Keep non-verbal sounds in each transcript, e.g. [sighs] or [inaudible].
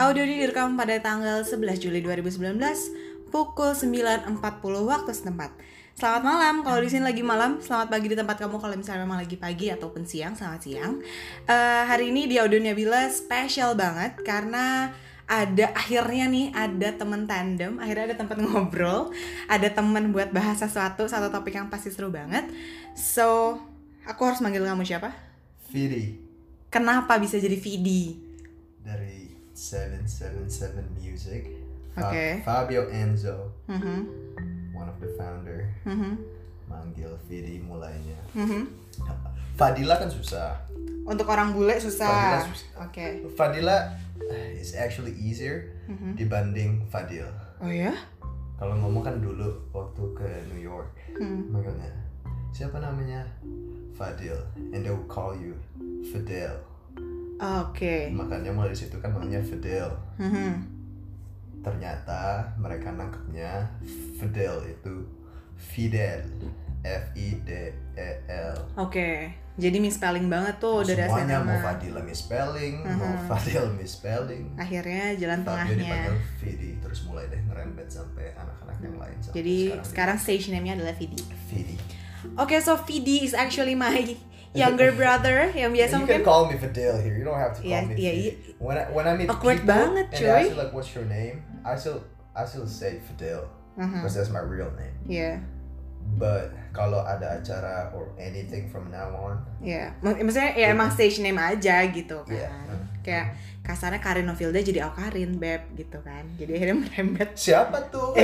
Audio ini direkam pada tanggal 11 Juli 2019 pukul 9.40 waktu setempat. Selamat malam, kalau di sini lagi malam, selamat pagi di tempat kamu kalau misalnya memang lagi pagi ataupun siang, selamat siang. Eh, hari ini di Audio Nabila spesial banget karena ada akhirnya nih ada temen tandem, akhirnya ada tempat ngobrol, ada temen buat bahas sesuatu, satu topik yang pasti seru banget. So, aku harus manggil kamu siapa? Fidi Kenapa bisa jadi Vidi? Dari 777 Music. Oke. Fabio Enzo, Mhm, one of the founder, mhm, manggil Fidi mulainya. mhm. Fadila kan susah. Untuk orang bule susah. Fadila susah. Oke. Fadila is actually easier Mhm. dibanding Fadil. Oh ya? Kalau ngomong kan dulu waktu ke New York, Hmm. manggilnya siapa namanya? Fadil, and they will call you Fidel. Oke. Makanya mulai dari situ kan namanya Fidel. Mhm. ternyata mereka nangkepnya Fidel itu Fidel F I D E L Oke. Jadi misspelling banget tuh dari asli semuanya mau nama. Fadila misspelling mau Mhm. Fadil misspelling Akhirnya jalan Fabio dipanggil tengahnya. Fidi terus mulai deh ngerembet sampai anak-anak yang lain sampai Jadi sekarang sekarang stage name-nya adalah Vidi. Fidi Oke, so Vidi is actually my younger [laughs] brother yang biasa you mungkin can call me Fidel here you don't have to call Iya, me Fidi iya. when I, when I meet Awkward people banget, and they cuy. ask you like what's your name I still I still say Fidel Mhm. because that's my real name Iya. But kalau ada acara or anything from now on, Mak- maksudnya ya emang stage name aja gitu kan. Iya. Kayak kasarnya Karin Novilda jadi Aukarin, Beb gitu kan. Jadi akhirnya merembet. siapa tuh? [laughs]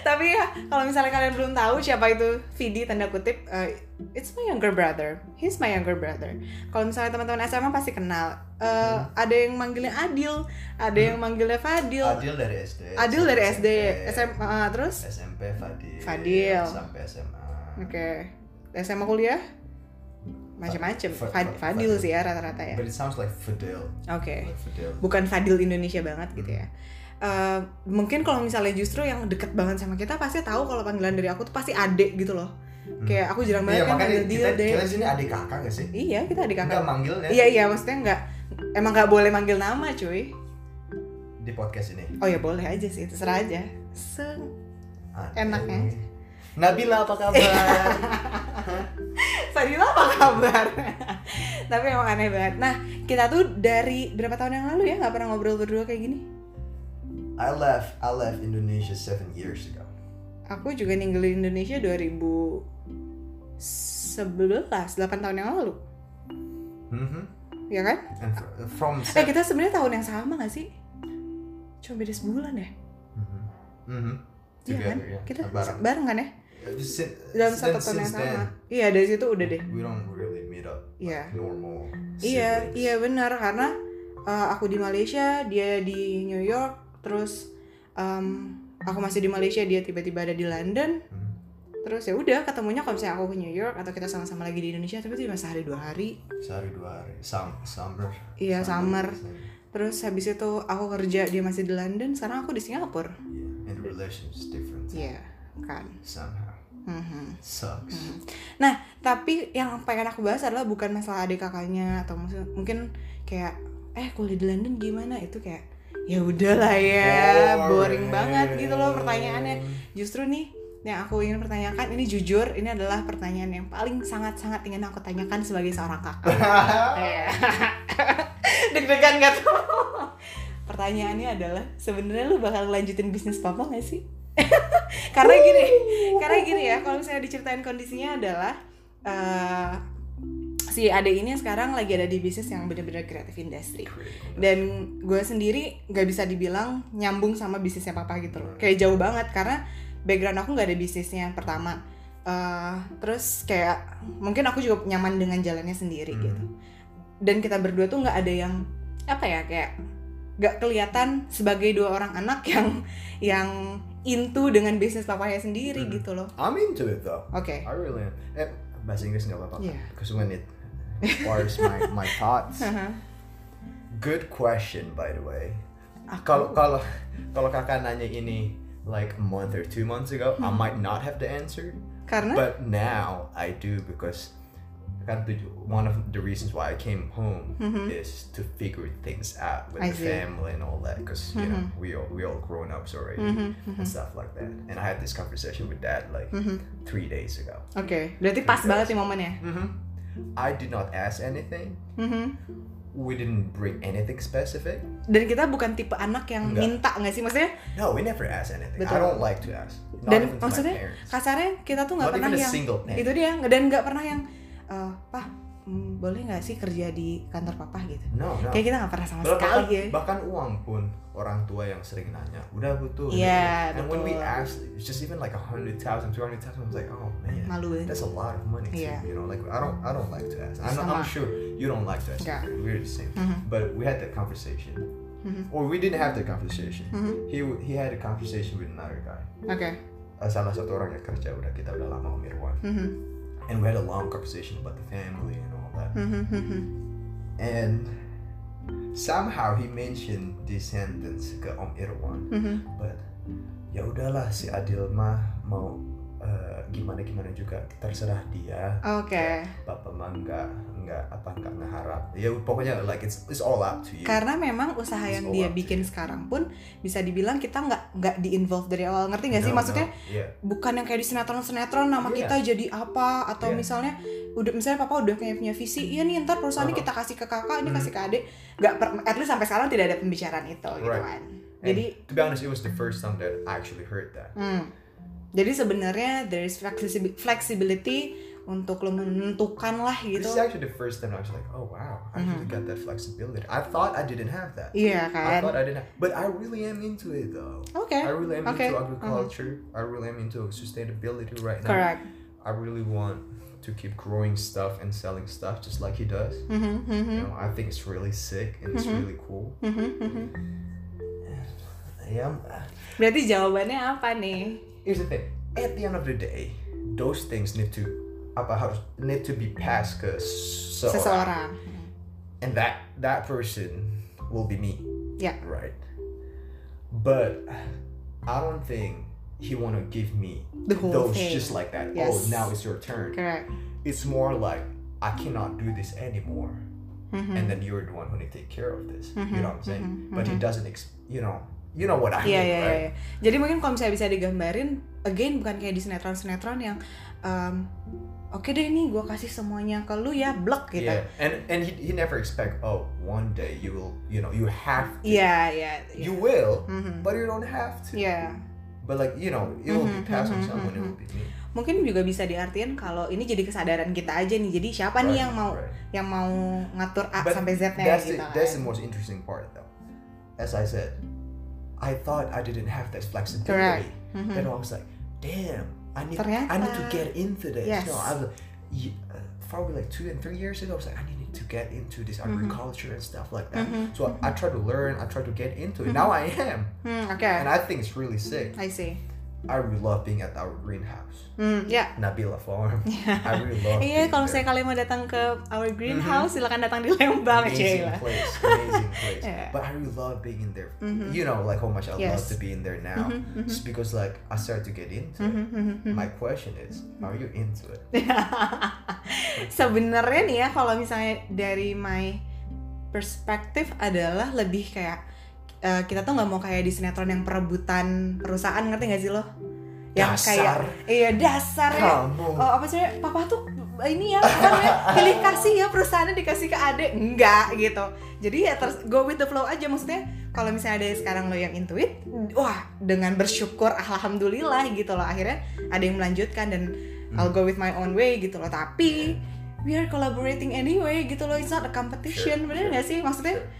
Tapi ya, kalau misalnya kalian belum tahu siapa itu Vidi tanda kutip, eh, it's my younger brother. He's my younger brother. Kalau misalnya teman-teman SMA pasti kenal. Eh, Ada yang manggilnya Adil, ada yang manggilnya Fadil. Adil dari SD. Adil dari SD, SMP, SMA, terus SMP Fadil. Fadil. Sampai SMA. oke. SMA kuliah macam-macam. Fa- Fad- Fa- Fadil Fadil. sih ya rata-rata ya. But it sounds like Fidel. Oke. Like Fidel. bukan Fadil Indonesia banget gitu ya. Eh, mungkin kalau misalnya justru yang deket banget sama kita pasti tahu kalau panggilan dari aku tuh pasti adek gitu loh. Kayak aku jarang banget Iya kan makanya panggil dia kita, deh. kita sini adik kakak gak sih? Iya kita adik kakak. manggilnya Iya iya maksudnya nggak emang nggak boleh manggil nama cuy. di podcast ini. Oh ya boleh aja sih terserah aja. Se. Enaknya. Nabila apa kabar? [laughs] Fadila apa kabar? [laughs] Tapi emang aneh banget. Nah kita tuh dari berapa tahun yang lalu ya nggak pernah ngobrol berdua kayak gini. I left I left Indonesia seven years ago. Aku juga ninggalin Indonesia 2011, 8 tahun yang lalu. Mhm. Ya kan? And fr- from Eh kita sebenarnya tahun yang sama gak sih? Cuma beda sebulan ya? Mhm. Mhm. Iya kan? Ya. Kita bareng. bareng kan ya? Sin- Dalam then satu tahun yang since sama. Iya dari situ udah deh. we don't really meet up like Iya. normal Iya, siblings. iya benar karena uh, aku di Malaysia, dia di New York, terus um, aku masih di Malaysia, dia tiba-tiba ada di London. Hmm. Terus ya udah ketemunya kalau misalnya aku ke New York atau kita sama-sama lagi di Indonesia, tapi cuma sehari dua hari. sehari dua hari Sam summer Iya, summer. biasanya. Terus habis itu aku kerja, dia masih di London, sekarang aku di Singapura. yeah. and the is different Iya, kan. somehow Mhm. sucks Nah, tapi yang pengen aku bahas adalah bukan masalah adik kakaknya atau mungkin kayak eh kuliah di London gimana itu kayak ya udahlah ya boring banget gitu loh pertanyaannya. Justru nih yang aku ingin pertanyakan ini jujur ini adalah pertanyaan yang paling sangat-sangat ingin aku tanyakan sebagai seorang kakak. [laughs] Iya. [laughs] Deg-degan gak tuh? Pertanyaannya adalah sebenarnya lu bakal lanjutin bisnis papa gak sih? [laughs] karena gini, karena gini ya, kalau misalnya diceritain kondisinya adalah eh, si ade ini sekarang lagi ada di bisnis yang bener-bener kreatif industry. Dan gue sendiri nggak bisa dibilang nyambung sama bisnisnya papa gitu loh. Kayak jauh banget karena background aku nggak ada bisnisnya pertama. Eh, terus kayak mungkin aku juga nyaman dengan jalannya sendiri Hmm. gitu. Dan kita berdua tuh nggak ada yang apa ya kayak nggak kelihatan sebagai dua orang anak yang yang into dengan bisnis papanya sendiri Hmm. gitu loh. I'm into it though. Oke. I really am. Eh, bahasa Inggris nggak apa-apa. Yeah. because when it requires my my [laughs] thoughts good question by the way Aku- kalau kalau kalau kakak nanya ini like a month or two months ago I Hmm. might not have the answer karena But now I do because one of the reasons why I came home is to figure things out with Mm-hmm. I the see. family and all that because you know Mhm. we all we all grown ups already Mhm, and stuff like that. And I had this conversation with dad like Mhm. three days ago. Okay, berarti pas banget nih momennya. hmm I did not ask anything. Mhm. We didn't bring anything specific. Dan kita bukan tipe anak yang Enggak. minta nggak sih? Maksudnya No, we never ask anything. I Betul. don't like to ask. Not dan maksudnya kasarnya kita tuh nggak pernah yang itu dia dan nggak pernah yang eh pak hmm, boleh nggak sih kerja di kantor papa gitu No, no. kayak kita nggak pernah sama Bahkan, sekali ya bahkan uang pun orang tua yang sering nanya, udah butuh. Iya, And when we betul. ask, it's just even like a hundred thousand, two hundred thousand. I was like, oh man, malu ya that's a lot of money. Too, Iya. You know, like I don't, I don't like to ask. I'm. I'm sure you don't like to ask. Enggak. We're the same. Mhm. But we had that conversation, Mhm. or we didn't have that conversation. Mhm. He he had a conversation with another guy. oke Uh, salah satu orang yang kerja udah kita udah lama Om Irwan. Mhm. and we had a long conversation about the family that. Mhm, mhm. And somehow he mentioned this sentence ke Om Irwan, Mhm. but ya udahlah si Adil mah mau eh, gimana gimana juga terserah dia. oke Bapak mah nggak nggak apa nggak ngeharap. Ya pokoknya like it's it's all up to you. karena memang usaha It's yang dia bikin sekarang pun bisa dibilang kita nggak nggak di involve dari awal ngerti nggak sih No, maksudnya no, yeah. bukan yang kayak di sinetron-sinetron nama Iya. kita jadi apa atau Iya. misalnya udah misalnya papa udah kayak punya visi iya nih ntar perusahaannya Uh-huh. kita kasih ke kakak ini Mhm. kasih ke adik nggak at least sampai sekarang tidak ada pembicaraan itu gitu Right. kan And jadi to be honest, it was the first time that I actually heard that. hmm, jadi sebenarnya there is flexi- flexibility untuk lo menentukan lah This gitu is actually the first time I was like, oh wow, I actually got that flexibility. I thought I didn't have that. iya I kan thought I didn't, have, but I really am into it though. oke I really am Okay. into agriculture. I really am into sustainability right now. correct I really want to keep growing stuff and selling stuff just like he does. Mhm, mhm, You know, I think it's really sick and it's Mhm. really cool. mhm, mhm. Yeah. berarti jawabannya apa nih Here's the thing. At the end of the day, those things need to apa harus need to be passed ke seseorang. seseorang and that that person will be me. Yeah. Right. But I don't think he want to give me the whole those thing just like that. Yes. Oh, now it's your turn. correct It's more like I cannot do this anymore, Mhm. and then you're the one who need to take care of this. Mhm, You know what I'm saying? mhm, But he mhm. doesn't. Ex- you know. You know what I Iya mean, iya iya. right? iya. Jadi mungkin kalau misalnya bisa digambarin, again bukan kayak di sinetron-sinetron yang um, oke deh nih gue kasih semuanya ke lu ya blok gitu. Yeah, and and he, he never expect oh one day you will you know you have to Iya iya. iya. you will Mhm. but you don't have to Iya. but like you know it will be Mhm, passed on mhm, someone it mhm. will be me Mungkin juga bisa diartikan kalau ini jadi kesadaran kita aja nih. Jadi siapa nih Right, yang mau right. yang mau ngatur A But sampai Z-nya that's gitu the, kan. that's the most interesting part though as I said I thought I didn't have that flexibility Correct. Mhm. then I was like damn I need Ternyata. I need to get into this Yes. know, I was uh, probably like two and three years ago I was like I need to get into this Mhm. agriculture and stuff like that Mhm, so I, I tried to learn I tried to get into it now I am Hmm, oke. and I think it's really sick I see. I really love being at our greenhouse Hmm, ya. Nabila Farm [laughs] I really love Iya, being kalau misalnya kalian mau datang ke our greenhouse, silakan datang di Lembang, amazing Cila. place, [laughs] amazing place. Yeah. But I really love being in there. Mhm. You know, like how much I love Yes. to be in there now. Mhm, mhm. Just because like I started to get into it. Mhm, mhm, mhm. My question is, are you into it? [laughs] Sebenarnya nih ya kalau misalnya dari my perspektif adalah lebih kayak eh, kita tuh nggak mau kayak di sinetron yang perebutan perusahaan ngerti gak sih lo? Yang Dasar. kayak iya dasar. Ya. Oh, apa sih? Papa tuh ini ya namanya pilih kasih ya perusahaannya dikasih ke adek enggak gitu. Jadi ya terus go with the flow aja. Maksudnya kalau misalnya ada sekarang lo yang intuit wah dengan bersyukur alhamdulillah gitu loh. Akhirnya ada yang melanjutkan dan I'll go with my own way gitu loh. Tapi we are collaborating anyway gitu loh. It's not a competition. Sure, bener sure, nggak sih? Maksudnya sure.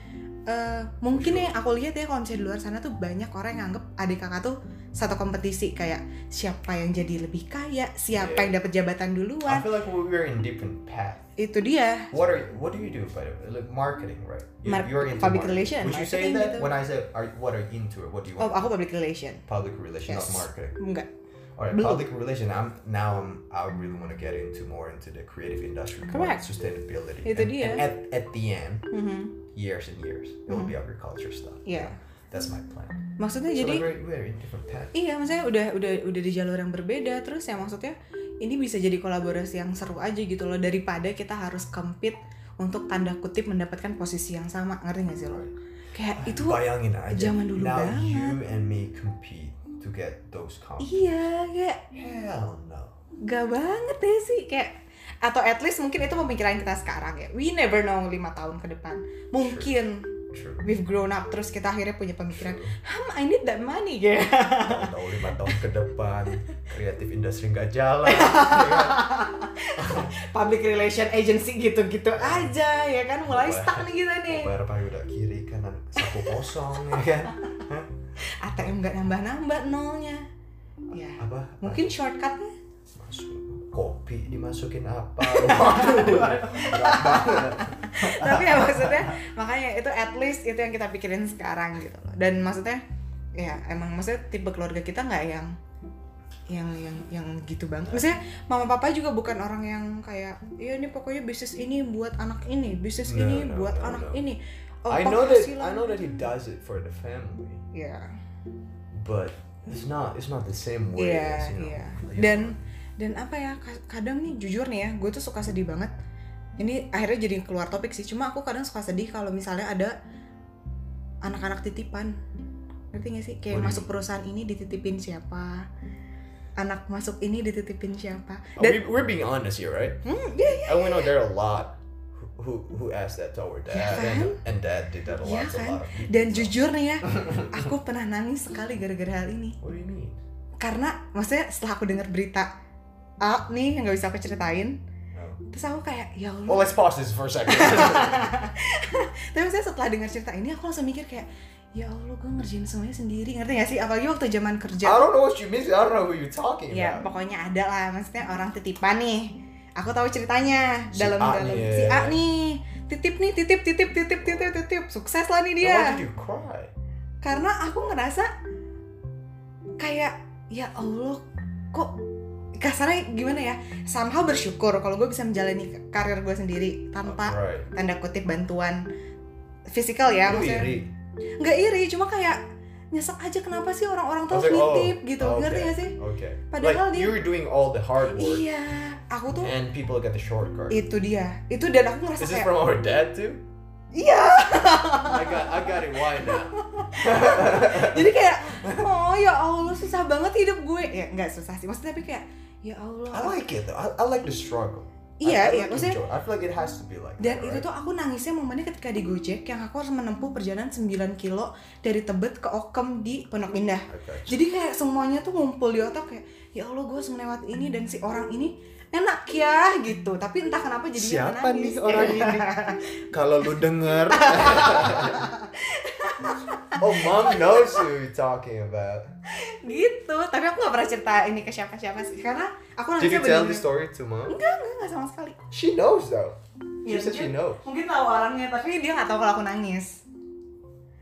Eh, mungkin ya aku lihat ya kalau misalnya di luar sana tuh banyak orang yang anggap adik kakak tuh satu kompetisi kayak siapa yang jadi lebih kaya siapa Yeah. yang dapat jabatan I duluan feel like we're in different path. itu dia What are what do you do by the way? Like marketing, right? You, Mar- you're into public marketing. relation Would you say that gitu. when I said are what are you into it? What do you oh want? aku public relation public relation, Yes. not marketing. enggak Alright, Belum. public relation. I'm now. I'm. I really want to get into more into the creative industry, Correct. sustainability. Itu and, dia. and at at the end, Mhm. Years and years, it will be agriculture stuff. Iya. That's my plan. maksudnya So jadi we're, we're in different paths. iya maksudnya udah udah udah di jalur yang berbeda terus ya maksudnya ini bisa jadi kolaborasi yang seru aja gitu loh daripada kita harus compete untuk tanda kutip mendapatkan posisi yang sama ngerti gak sih lo kayak itu bayangin aja zaman dulu now banget. you and me compete to get those iya kayak hell no gak banget deh sih kayak atau at least mungkin itu pemikiran kita sekarang ya. We never know lima tahun ke depan. Mungkin true. we've grown up terus kita akhirnya punya pemikiran hmm I need that money. Ya tahu [laughs] lima tahun ke depan kreatif industri nggak jalan ya kan? [laughs] public relation agency gitu-gitu aja ya kan? Mulai stuck nih kita nih. bayar payuda kiri kanan saku kosong ya kan? ATM nggak nambah-nambah nolnya. Ya. Apa? Mungkin shortcutnya? Masuk kopi dimasukin apa? [laughs] Waduh berat banget. Tapi ya maksudnya makanya itu at least itu yang kita pikirin sekarang gitu loh. Dan maksudnya ya emang maksudnya tipe keluarga kita nggak yang yang yang yang gitu banget. Maksudnya mama papa juga bukan orang yang kayak ya ini pokoknya bisnis ini buat anak ini bisnis No, ini no, buat no, anak no. ini. Oh, I know that I know that he does it for the family. Ya but it's not it's not the same way Iya, as, you know, iya. you Dan know. Dan apa ya ka- kadang nih jujur nih ya, gue tuh suka sedih banget. Ini akhirnya jadi keluar topik sih. Cuma aku kadang suka sedih kalau misalnya ada anak-anak titipan. Ngerti gak sih? Kayak you masuk perusahaan ini dititipin siapa? Anak masuk ini dititipin siapa? Oh, Dan we, we're being honest here, right? Hmm, iya, iya. And we know there are a lot who who, asked that to our dad, Ya kan? and, and dad did that a lot Iya to a kan? lot of people. Dan jujur nih ya, [laughs] aku pernah nangis sekali gara-gara hal ini. What do you mean? Karena maksudnya setelah aku dengar berita A nih yang gak bisa aku ceritain, No. terus aku kayak ya Allah. Well, let's pause this for a second. [laughs] Tapi saya setelah dengar cerita ini aku langsung mikir kayak ya Allah gue ngerjain semuanya sendiri ngerti gak sih apalagi waktu zaman I kerja don't know what you mean. I don't know who you're talking ya about. pokoknya ada lah maksudnya orang titipan nih aku tahu ceritanya Si dalam A dalam nih, si ya. A nih titip nih titip titip titip titip titip sukses lah nih dia Why did you cry? karena aku ngerasa kayak ya Allah kok kasarnya gimana ya somehow bersyukur kalau gue bisa menjalani karir gue sendiri tanpa Right. tanda kutip bantuan fisikal ya Lu maksudnya iri. nggak iri cuma kayak nyesek aja kenapa sih orang-orang tuh like, oh, nitip gitu okay, ngerti gak sih Okay. Padahal like dia- you were doing all the hard work, iya aku tuh and people get the shortcut. itu dia itu dan aku ngerasa Is this kayak from our dad too? iya I got I got it. Why now? [laughs] jadi kayak oh ya Allah susah banget hidup gue ya nggak susah sih maksudnya tapi kayak ya Allah I like it though. I, I like the struggle. Iya, I, I iya, like maksudnya- enjoy. I feel like it has to be like dan that, itu right? tuh aku nangisnya momennya ketika di Gojek yang aku harus menempuh perjalanan 9 kilo dari Tebet ke Okem di Pondok Indah I got you. jadi kayak semuanya tuh ngumpul di otak kayak ya Allah gue harus melewati ini dan si orang ini enak ya gitu tapi entah kenapa jadinya Siapa nangis. nih orang ini? [laughs] Kalau lu denger [laughs] Oh mom knows who you're talking about. Gitu. Tapi aku gak pernah cerita ini ke siapa-siapa sih karena aku Did nangisnya you tell the story to mom? enggak enggak enggak sama sekali. She knows though. She Ya, said she knows. mungkin tahu orangnya tapi dia nggak tahu kalau aku nangis.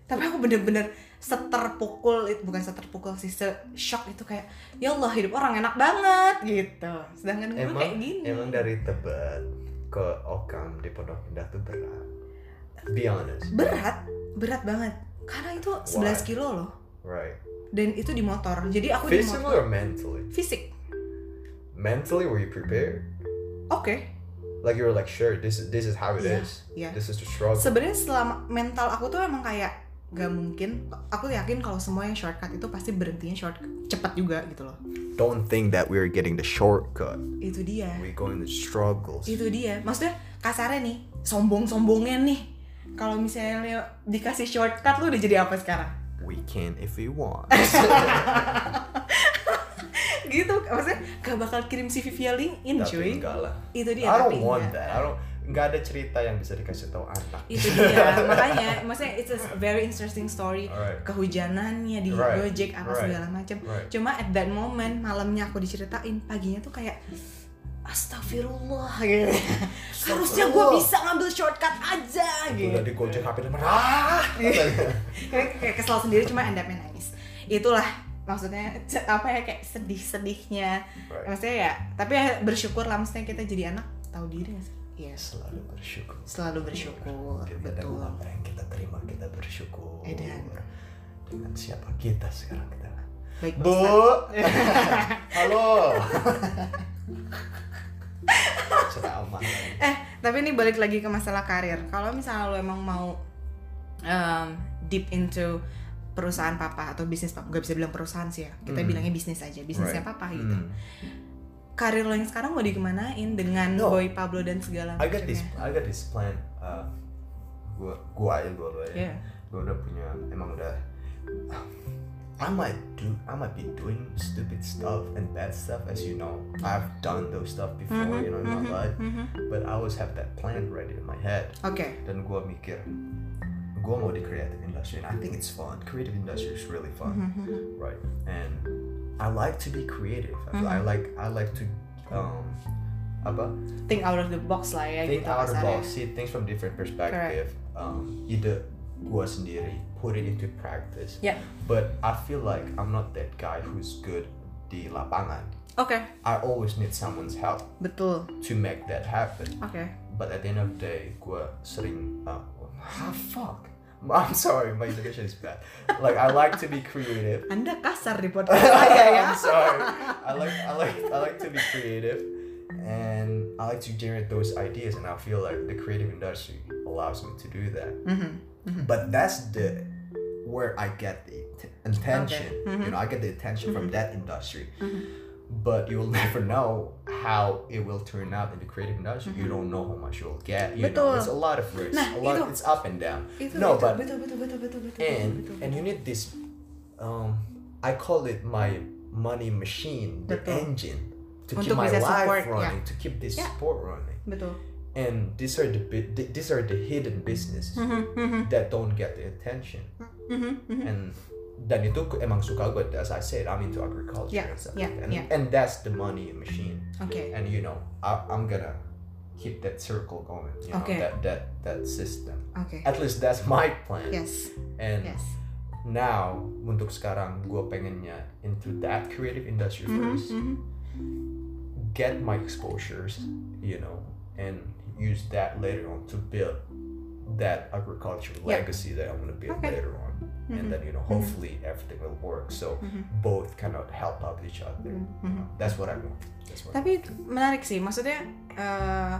Tapi aku bener-bener seterpukul itu bukan seterpukul sih se shock itu kayak ya Allah hidup orang enak banget gitu. Sedangkan gue Emang, kayak gini. emang dari Tebet ke Okam di Pondok Indah tuh berat? Be honest. Berat berat banget. Karena itu 11 Why? kilo loh. Right. Dan itu di motor. Jadi aku di Physically motor. or mentally? fisik. Mentally were you prepared? oke. Like you were like sure this is this is how it Iya, is. iya. This is the struggle. Sebenarnya selama mental aku tuh emang kayak gak mungkin. Aku yakin kalau semua yang shortcut itu pasti berhentinya short cepat juga gitu loh. Don't think that we're getting the shortcut. Itu dia. We're going the struggles. Itu dia. Maksudnya kasarnya nih sombong-sombongnya nih kalau misalnya dikasih shortcut lu udah jadi apa sekarang? We can if we want. [laughs] Gitu maksudnya gak bakal kirim CV via LinkedIn Tapi cuy. enggak lah. Itu dia I tapi don't want that. I don't Nggak ada cerita yang bisa dikasih tahu anak itu dia. [laughs] Makanya maksudnya it's a very interesting story. Alright. kehujanannya di Right. Gojek apa Right. segala macam. Right. cuma at that moment malamnya aku diceritain paginya tuh kayak Astagfirullah gitu. Harusnya gue bisa ngambil shortcut aja gitu. Udah di Gojek HP dan ah [laughs] kayak, kesel sendiri cuma end up nangis. Itulah maksudnya apa ya kayak sedih-sedihnya. Right. Maksudnya ya, tapi ya bersyukur lah maksudnya kita jadi anak tahu diri gak sih? Iya, Selalu bersyukur selalu bersyukur. Kita Betul. apa yang kita terima kita bersyukur Edan. Dengan siapa kita sekarang kita Baik, Bu Pak [laughs] [laughs] Ustadz. Halo tapi ini balik lagi ke masalah karir. Kalau misalnya lo emang mau um, deep into perusahaan papa atau bisnis papa, gak bisa bilang perusahaan sih ya. Kita Hmm. bilangnya bisnis aja, bisnisnya Right. papa gitu. Hmm. Karir lo yang sekarang mau dikemanain dengan No. Boy Pablo dan segala I got this macamnya? I got this plan uh, gua gua ya gua gua ya Yeah. gua udah punya emang udah I might do I might be doing stupid stuff and bad stuff as you know. I've done those stuff before Mhm, you know in my mhm, life. mhm. but I always have that plan ready in my head. Oke. dan gua mikir gua mau di creative industry and I think it's fun. Creative industry is really fun. Mhm, mhm. right. And I like to be creative. I, feel- I like I like to um apa? Think out of the box lah ya think gitu out of the box, see things from different perspective. Um, ide gua sendiri, put it into practice. Yeah. But I feel like I'm not that guy who's good di lapangan. okay I always need someone's help betul. to make that happen. okay But at the end of the day, gua sering uh, ah, fuck. I'm sorry, my English is bad. Like I like to be creative. [laughs] Anda kasar di [laughs] podcast saya ya. I'm sorry. I like I like I like to be creative, and I like to generate those ideas, and I feel like the creative industry allows me to do that. Mhm, mhm. But that's the where I get the att- attention. Okay. Mhm. You know, I get the attention from that industry. Mhm. But you'll [laughs] never know how it will turn out in the creative industry. You don't know how much you'll get. You know, Mm-hmm. Betul. there's a lot of risks. Nah, a lot. itu- it's up and down. Itu, no, but betul, betul, betul, betul, betul, and betul, and you need this um i call it my money machine the Betul. engine to keep my life support, running to keep this Yeah. sport running betul. And these are the bi- these are the hidden businesses Mhm, mhm, that don't get the attention mhm, mhm. and dan itu ku- emang suka gue as I said I'm into agriculture Yeah, and stuff yeah, like that. and, yeah. and that's the money machine Oke. and you know I, I'm gonna keep that circle going you know Okay. that that that system Oke. at least that's my plan Yes. and Yes. now untuk sekarang gue pengennya into that creative industry Mhm, first mhm. get my exposures you know and use that later on to build that agricultural Yeah. legacy that I want to build Okay. later on Mhm. and then you know hopefully everything will work so Mhm. both cannot help out each other Mhm. that's what I want that's what Tapi menarik sih, maksudnya eh,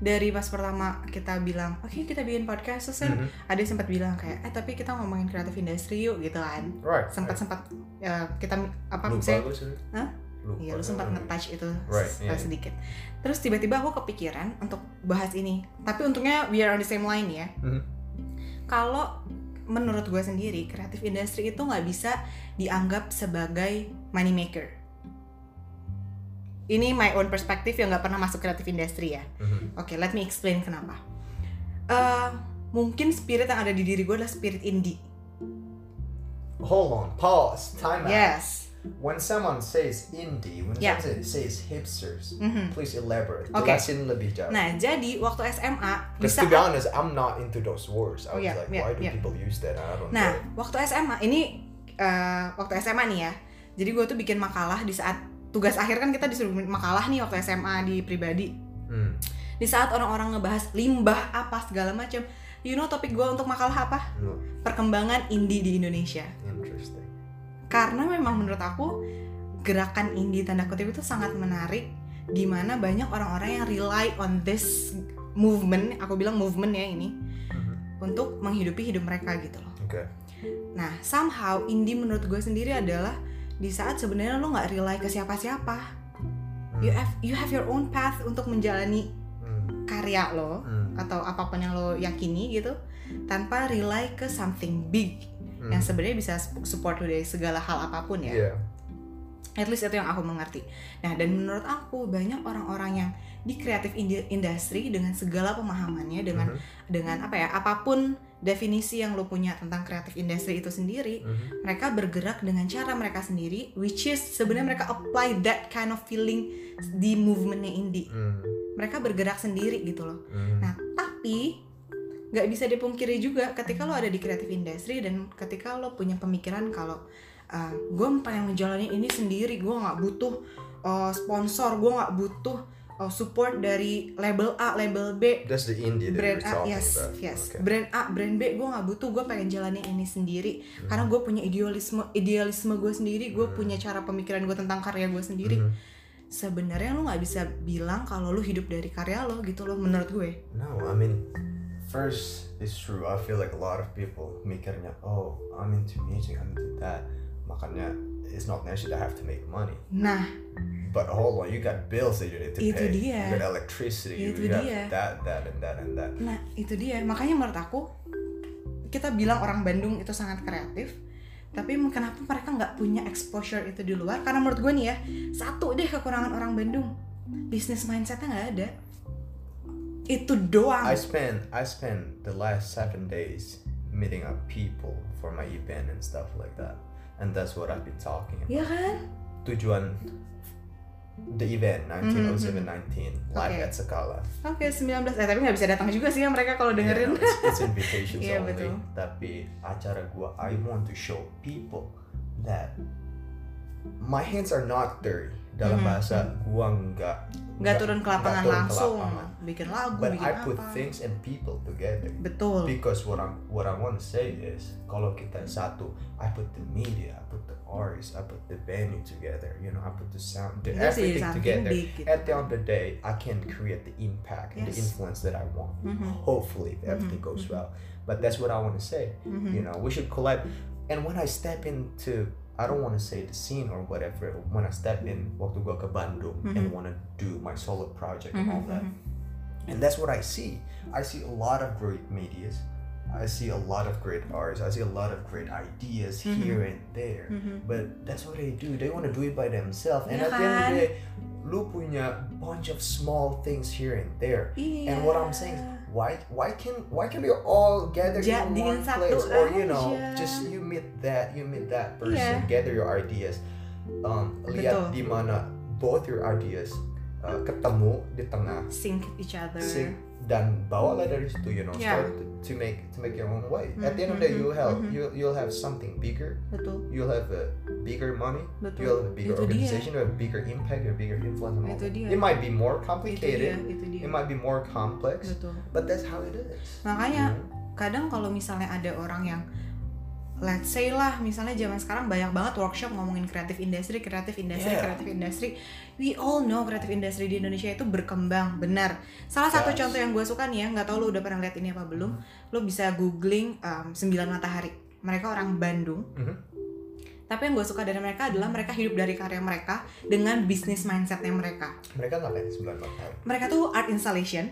dari pas pertama kita bilang, oke kita bikin podcast, terus kan Mhm. ada sempat bilang kayak, eh tapi kita ngomongin kreatif industri yuk gitu kan. right Sempat sempat ya, kita apa lupa misalnya, Hah? Lupa Iya lu sempat nge-touch itu Right, yeah. sedikit. Terus tiba-tiba aku kepikiran untuk bahas ini. Tapi untungnya we are on the same line ya. Mhm. Kalau menurut gue sendiri kreatif industri itu nggak bisa dianggap sebagai money maker. Ini my own perspektif yang nggak pernah masuk kreatif industri ya. Mhm. Oke, let me explain kenapa. Eh, mungkin spirit yang ada di diri gue adalah spirit indie. hold on pause time out Yes. When someone says indie when Yeah. someone says hipsters Mhm. please elaborate Okay. jelasin lebih jauh Nah, jadi waktu SMA Because to be honest, I'm not into those words. I was yeah, like, yeah, why do yeah. people use that? I don't Nah, know. waktu SMA ini eh, waktu SMA nih ya. Jadi gue tuh bikin makalah di saat tugas akhir kan kita disuruh bikin makalah nih waktu SMA di pribadi. Hmm. Di saat orang-orang ngebahas limbah apa segala macam. You know topik gue untuk makalah apa? No, Perkembangan indie di Indonesia. Karena memang menurut aku gerakan indie tanda kutip itu sangat menarik. Gimana banyak orang-orang yang rely on this movement, aku bilang movement ya ini, Mhm. untuk menghidupi hidup mereka gitu loh. Okay. Nah, somehow indie menurut gue sendiri adalah di saat sebenarnya lo nggak rely ke siapa-siapa. Hmm. You have you have your own path untuk menjalani Hmm. karya lo Hmm. atau apa pun yang lo yakini gitu tanpa rely ke something big Hmm. yang sebenarnya bisa sup- support lo dari segala hal apa pun ya. Yeah. At least itu yang aku mengerti. Nah, dan menurut aku banyak orang-orang yang di kreatif industri dengan segala pemahamannya dengan Mhm. dengan apa ya apa pun definisi yang lo punya tentang kreatif industri itu sendiri Mhm. mereka bergerak dengan cara mereka sendiri which is sebenarnya mereka apply that kind of feeling di movementnya indie Hmm. mereka bergerak sendiri gitu loh Hmm. nah tapi nggak bisa dipungkiri juga ketika lo ada di kreatif industri dan ketika lo punya pemikiran kalau gue pengen menjalani ini sendiri gue nggak butuh uh, sponsor gue nggak butuh uh, support dari label A label B That's the indie that brand A yes about. yes Okay. brand A brand B gue nggak butuh gue pengen jalanin ini sendiri karena gue punya idealisme idealisme gue sendiri gue Hmm. punya cara pemikiran gue tentang karya gue sendiri Mhm. sebenarnya lu nggak bisa bilang kalau lu hidup dari karya lo gitu loh menurut gue No, I mean, first it's true. I feel like a lot of people mikirnya, oh, I'm into music, I'm into that. Makanya it's not necessary I have to make money. nah But hold on, you got bills that you need to Itu pay. dia. You got electricity. Itu you got dia. that, that, and that, and that. nah itu dia makanya menurut aku kita bilang orang Bandung itu sangat kreatif tapi kenapa mereka nggak punya exposure itu di luar karena menurut gue nih ya satu deh kekurangan orang Bandung bisnis mindsetnya nggak ada itu doang I spent I spent the last seven days meeting up people for my event and stuff like that, and that's what I've been talking about. ya kan Tujuan the event 1907 19 live Okay. at Sakala. oke 19 eh tapi nggak bisa datang juga sih ya mereka kalau dengerin know, it's, it's [laughs] invitations Iya, only. betul. Tapi acara gua, I want to show people that my hands are not dirty. Dalam Mhm. bahasa gua nggak nggak turun ke lapangan turun ke langsung lapangan. bikin lagu But bikin I apa put things and people together. betul Because what I'm what I want to say is kalau kita satu, I put the media, I put the artists, I put the venue together. You know, I put the sound, the everything together. big gitu. At the end of the day, I can create the impact and the influence that I want. Mhm. Hopefully, if everything Mhm, goes mhm. well. But that's what I want to say. Mhm. You know, we should collab. And when I step into I don't want to say the scene or whatever. When I step in waktu gua ke Bandung and Mhm. want to do my solo project and all Mhm, that, mhm. and that's what I see. I see a lot of great medias. I see a lot of great artists. I see a lot of great ideas Mhm. here and there. Mhm. But that's what they do. They want to do it by themselves. And Iya at the end of the day, lu punya bunch of small things here and there. Iya. And what I'm saying is, why why can why can we all gather in one place or you know aja. just you meet that you meet that person Iya. gather your ideas um lihat di mana both your ideas uh, ketemu di tengah sync each other sing dan bawalah dari situ you know Yeah. start to, to make to make your own way at the end of the day Mhm, you'll have mhm. you you'll have something bigger betul you'll have a bigger money betul you'll have a bigger Itu dia. organization you'll have a bigger impact a bigger influence and Itu dia. it might be more itu dia complicated itu dia it might be more complex betul but that's how it is makanya you know? kadang kalau misalnya ada orang yang let's say lah misalnya zaman sekarang banyak banget workshop ngomongin kreatif industri kreatif industri Yeah. kreatif industri we all know kreatif industri di Indonesia itu berkembang benar salah satu Yes. contoh yang gue suka nih ya nggak tahu lu udah pernah lihat ini apa belum lu bisa googling um, Sembilan Matahari mereka orang Bandung Mhm. Tapi yang gue suka dari mereka adalah mereka hidup dari karya mereka dengan bisnis mindsetnya mereka mereka ngapain sembilan mereka tuh art installation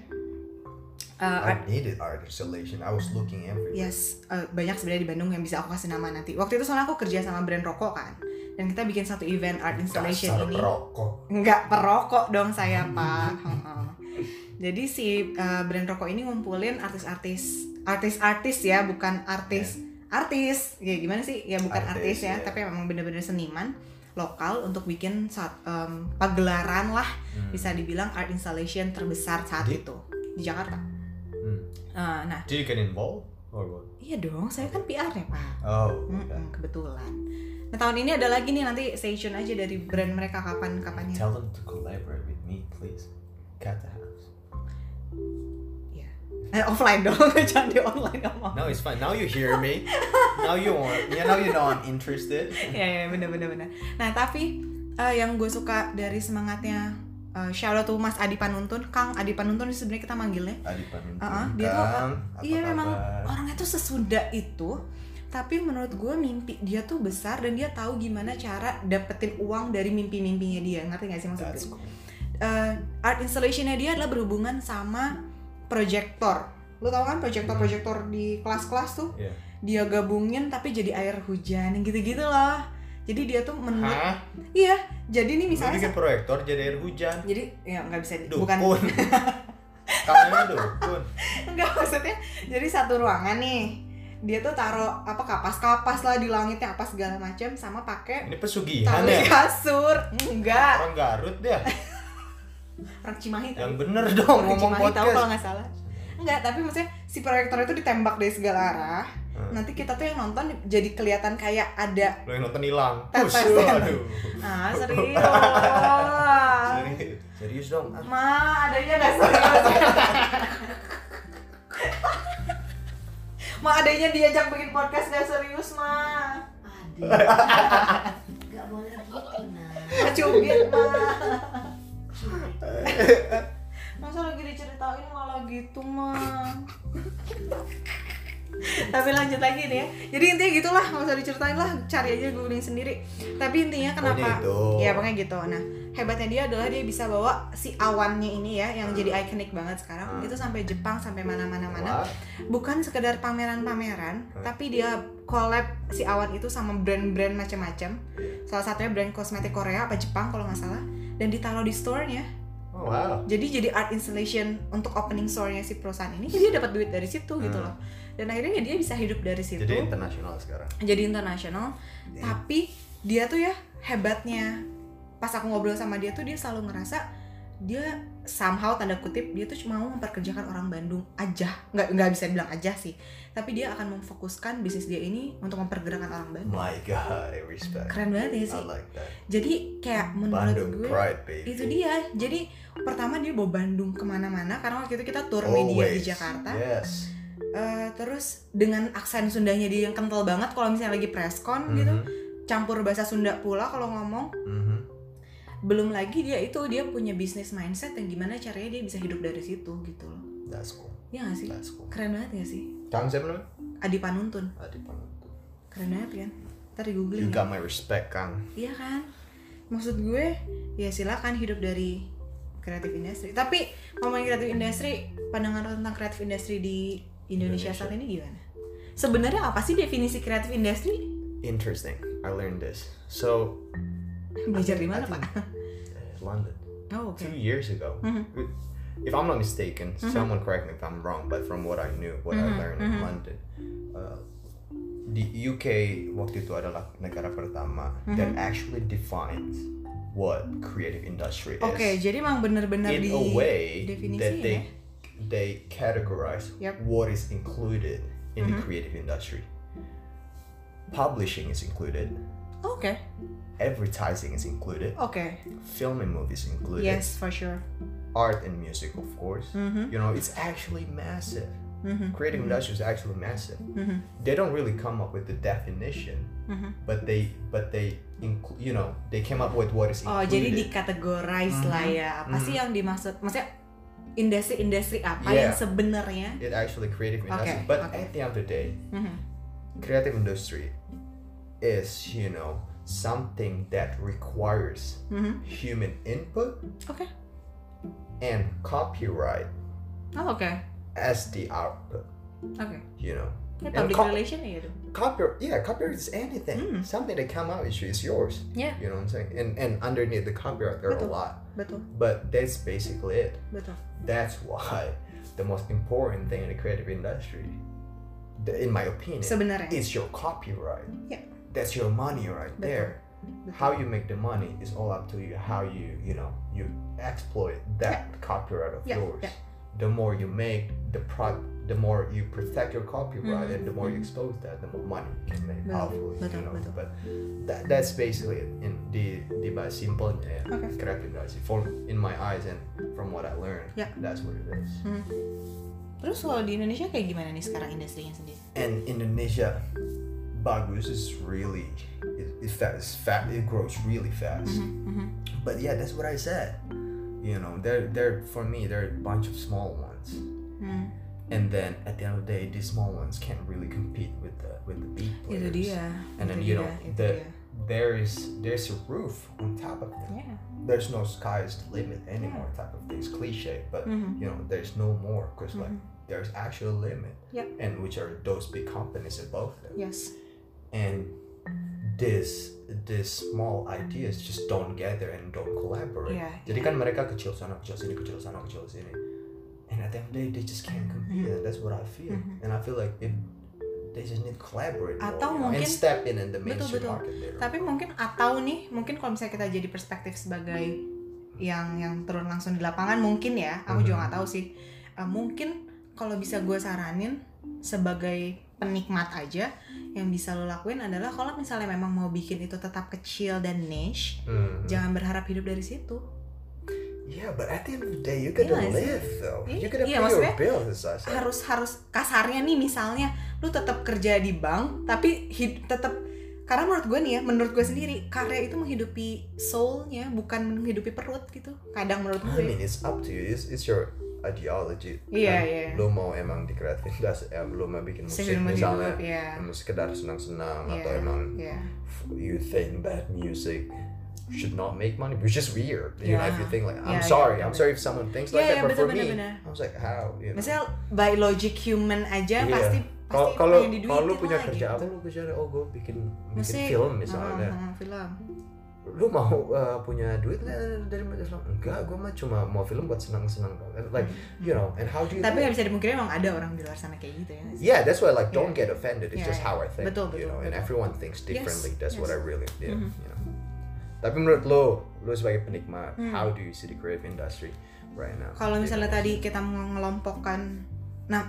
Uh, art I needed art installation I was looking everywhere Yes, eh, banyak sebenarnya di Bandung yang bisa aku kasih nama nanti. Waktu itu soalnya aku kerja sama brand rokok kan, dan kita bikin satu event art installation Dasar ini. perokok Nggak perokok dong saya pak. Heeh. [laughs] Jadi si eh, brand rokok ini ngumpulin artis-artis, artis-artis ya, bukan artis, artis. Ya gimana sih? Ya bukan artis, Artis, ya, ya. tapi memang bener-bener seniman lokal untuk bikin saat em, pagelaran lah Hmm. bisa dibilang art installation terbesar saat Di- itu di Jakarta. Hmm. Eh, nah, Did you get involved or what? iya dong, saya kan PR ya pak. Oh, Mm-mm, kebetulan. Nah tahun ini ada lagi nih nanti stay tune aja dari brand mereka kapan kapannya. tell them to collaborate with me, please. House. Eh, offline dong, [laughs] jangan di online ngomong. No, it's fine. Now you hear me. now you want. Yeah, now you know I'm interested. [laughs] ya ya bener bener bener. Nah tapi eh, yang gue suka dari semangatnya eh, shout out to Mas Adi Panuntun, Kang Adi Panuntun sebenarnya kita manggilnya. Adi Panuntun. Uh-uh, dia tuh, Iya memang orangnya tuh sesunda itu. Tapi menurut gue mimpi dia tuh besar dan dia tahu gimana cara dapetin uang dari mimpi-mimpinya dia. Ngerti gak sih maksudnya? Cool. eh, art installationnya dia adalah berhubungan sama proyektor. Lu tau kan proyektor-proyektor di kelas-kelas tuh? Iya. Dia gabungin tapi jadi air hujan yang gitu-gitu lah. Jadi dia tuh menurut Hah? iya. Jadi nih misalnya bikin proyektor jadi air hujan. jadi ya nggak bisa Dukun. bukan [laughs] Kamera dukun. [laughs] enggak maksudnya jadi satu ruangan nih dia tuh taruh apa kapas-kapas lah di langitnya apa segala macam sama pakai Ini pesugihan tali ya? kasur enggak Orang Garut dia. [laughs] orang Cimahi tadi. Yang bener dong Orang ngomong Cimahi tahu kalau nggak salah enggak tapi maksudnya si proyektor itu ditembak dari segala arah Hmm. nanti kita tuh yang nonton jadi kelihatan kayak ada Lo yang nonton hilang. Tetes, aduh. [laughs] ah serius Serius, serius dong. Ma adanya nggak serius ma adanya diajak bikin podcast nggak serius ma Adik, [laughs] nggak boleh gitu nah. cubit ma [laughs] masa lagi diceritain malah gitu mah [laughs] tapi lanjut lagi nih ya. Jadi intinya gitulah nggak usah diceritain lah cari aja googling sendiri. Tapi intinya kenapa? Pokoknya itu. ya pokoknya gitu. Nah hebatnya dia adalah dia bisa bawa si awannya ini ya yang jadi ikonik banget sekarang. Hmm. itu sampai Jepang sampai mana-mana mana bukan sekedar pameran-pameran Hmm. tapi dia collab si awan itu sama brand-brand macam-macam. Salah satunya brand kosmetik Korea apa Jepang kalau nggak salah. Dan ditaruh di store-nya. Oh, wow. jadi jadi art installation untuk opening store-nya si perusahaan ini dia dapat duit dari situ gitu Hmm. loh dan akhirnya dia bisa hidup dari situ Jadi internasional sekarang. jadi internasional tapi dia tuh ya hebatnya pas aku ngobrol sama dia tuh dia selalu ngerasa dia somehow tanda kutip dia tuh cuma mau memperkerjakan orang Bandung aja nggak nggak bisa bilang aja sih tapi dia akan memfokuskan bisnis dia ini untuk mempergerakkan orang Bandung My God, I respect. keren banget ya I sih like that. jadi kayak menurut Bandung gue pride, baby. itu dia jadi pertama dia bawa Bandung ke mana-mana karena waktu itu kita tour media di. Jakarta Yes. Eh, terus dengan aksen Sundanya dia yang kental banget kalau misalnya lagi preskon gitu Mhm. campur bahasa Sunda pula kalau ngomong Mhm. Belum lagi dia itu dia punya bisnis mindset yang gimana caranya dia bisa hidup dari situ gitu loh That's cool. ya gak sih That's cool. keren banget gak sih Kamu siapa namanya? Adi Panuntun Adi Panuntun. keren banget kan ntar di googling You ya. got my respect, Kang. iya kan maksud gue ya silakan hidup dari kreatif industri tapi ngomongin kreatif industri pandangan lo tentang kreatif industri di Indonesia, Indonesia. saat ini gimana sebenarnya apa sih definisi kreatif industri Interesting. I learned this. So, belajar di mana pak uh, London. oh oke Two years ago. Mhm. If I'm not mistaken, Mm-hmm. someone correct me if I'm wrong, but from what I knew, what I Mhm, learned in mhm. London, uh, the UK waktu itu adalah negara pertama that actually defines what creative industry is. Oke, jadi emang bener-bener in di a way that they ya. they categorize Yep. what is included in the Mhm. creative industry. Publishing is included, Oke, advertising is included, Okay. film and movies included, Yes, for sure. art and music, of course. Mhm, You know, it's actually massive. mhm, Creative industry is actually massive. mhm, They don't really come up with the definition, mhm. but they but they include. You know, they came up with what is included. Oh, jadi dikategorize lah Mhm, ya. Apa sih yang dimaksud? Maksudnya industri-industri apa Yeah. yang sebenarnya? it actually creative industry. Okay, But okay. at the end of the day, creative industry is you know something that requires mhm. human input Okay. and copyright Oh, oke. as the output. Okay. You know, And public co- relation ya itu. copyright. Yeah, copyright is anything. Mm. Something that come out is is yours. Yeah. You know what I'm saying? And and underneath the copyright there are a lot, betul, but that's basically it. betul. That's why the most important thing in the creative industry, in my opinion, Sebenarnya. is your copyright. Yeah. That's your money right there. How you make the money is all up to you. How you you know you exploit that copyright of Yeah, yours. yeah. The more you make, the pro, the more you protect your copyright, Mhm, and the more you mhm. expose that, the more money you can make. Hopefully, you know. betul. But that, that's basically it. In the the by simple yeah, Okay. creative industry. For in my eyes and from what I learned, Yeah. that's what it is. Hmm. Terus kalau di Indonesia kayak gimana nih sekarang industrinya sendiri? And Indonesia, bagus is really it, it fast. Fat. It grows really fast. Mhm, mhm. But yeah, that's what I said. You know, they're they're for me they're a bunch of small ones, Hmm, and then at the end of the day, these small ones can't really compete with the with the big players. Dia. And then you know the there is there's a roof on top of them. Yeah. There's no sky's the limit anymore. Type of things cliche, but Mhm. you know there's no more because like Mhm. there's actual limit. Yep. And which are those big companies above them. Yes. And this this small ideas just don't gather and don't collaborate. Iya, Jadi iya. kan mereka kecil sana kecil sini kecil sana kecil sini, and at the end of the day they just can't compete. Mhm. And that's what I feel, Mhm. and I feel like it, they just need collaborate more, Atau you know, and mungkin- step in in the Betul, mainstream betul. market there. Tapi mungkin atau nih, mungkin kalau misalnya kita jadi perspektif sebagai yang yang turun langsung di lapangan mungkin ya, aku juga Mhm. nggak tahu sih. Eh, mungkin kalau bisa gue saranin sebagai penikmat aja yang bisa lo lakuin adalah kalau misalnya memang mau bikin itu tetap kecil dan niche, Mhm. jangan berharap hidup dari situ. Yeah, but at the end of the day you gotta Iya sih? live though. Iya, You gotta iya, pay maksudnya your bills as I said. harus harus kasarnya nih misalnya lu tetap kerja di bank tapi hid, tetap karena menurut gue nih ya menurut gue sendiri karya itu menghidupi soulnya bukan menghidupi perut gitu kadang menurut I gue mean it's up to you it's, it's your ideology Iya, Kan iya. lo mau emang di kreatif industri ya, lo mau bikin musik Sehidup misalnya hidup, iya. emang sekedar senang-senang Iya, atau emang iya. you think bad music should not make money which is weird you know Yeah. if you think like I'm Yeah, sorry yeah, I'm bener. sorry if someone thinks like Yeah, that yeah, but betul, for me bener, bener. I was like how you know Misalnya by logic human aja Iya. pasti kalau kalau lu punya lah, kerja gitu. apa lu kerja oh gue bikin bikin Musik. film misalnya Heeh, heeh, film lu mau uh, punya duit nggak dari Islam enggak gue mah cuma mau film buat senang-senang doang. And like you know and how do you tapi nggak bisa dipungkiri emang ada orang di luar sana kayak gitu ya? Yeah, that's why like don't Yeah. get offended. It's Yeah, just yeah. how I think. Betul, you betul, know, and betul. everyone thinks Yes, differently. That's what I yes. really did. Mhm. You know. Tapi menurut lo, lo sebagai penikmat, Hmm. how do you see the creative industry right now? kalau misalnya tadi kita mengelompokkan nah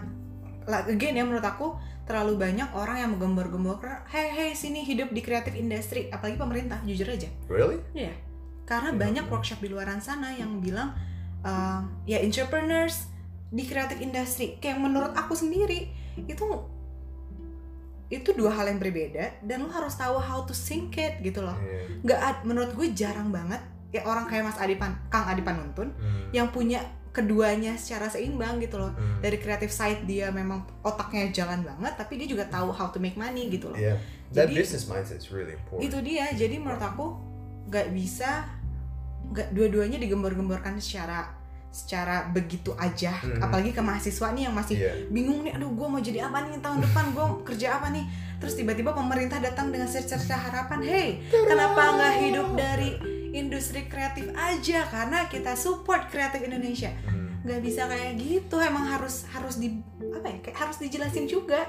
again ya menurut aku terlalu banyak orang yang menggembor-gemborkan hey hey sini hidup di kreatif industri apalagi pemerintah jujur aja really? Iya, karena Iya, banyak iya. workshop di luaran sana yang bilang ehm, ya entrepreneurs di kreatif industri kayak menurut aku sendiri itu itu dua hal yang berbeda dan lo harus tahu how to sync it gitu loh Yeah. nggak menurut gue jarang banget ya orang kayak Mas Adipan Kang Adipan Nuntun Hmm. yang punya keduanya secara seimbang gitu loh Hmm. dari creative side dia memang otaknya jalan banget tapi dia juga tahu how to make money gitu loh Yeah, that Jadi- business mindset is really important. itu dia jadi menurut aku nggak bisa nggak dua-duanya digembor-gemborkan secara secara begitu aja Hmm. apalagi ke mahasiswa nih yang masih Yeah. bingung nih aduh gue mau jadi apa nih tahun depan gue kerja apa nih terus tiba-tiba pemerintah datang dengan cerita harapan hey kenapa nggak hidup dari industri kreatif aja karena kita support kreatif Indonesia. Hmm. nggak bisa kayak gitu emang harus harus di apa ya kayak harus dijelasin juga.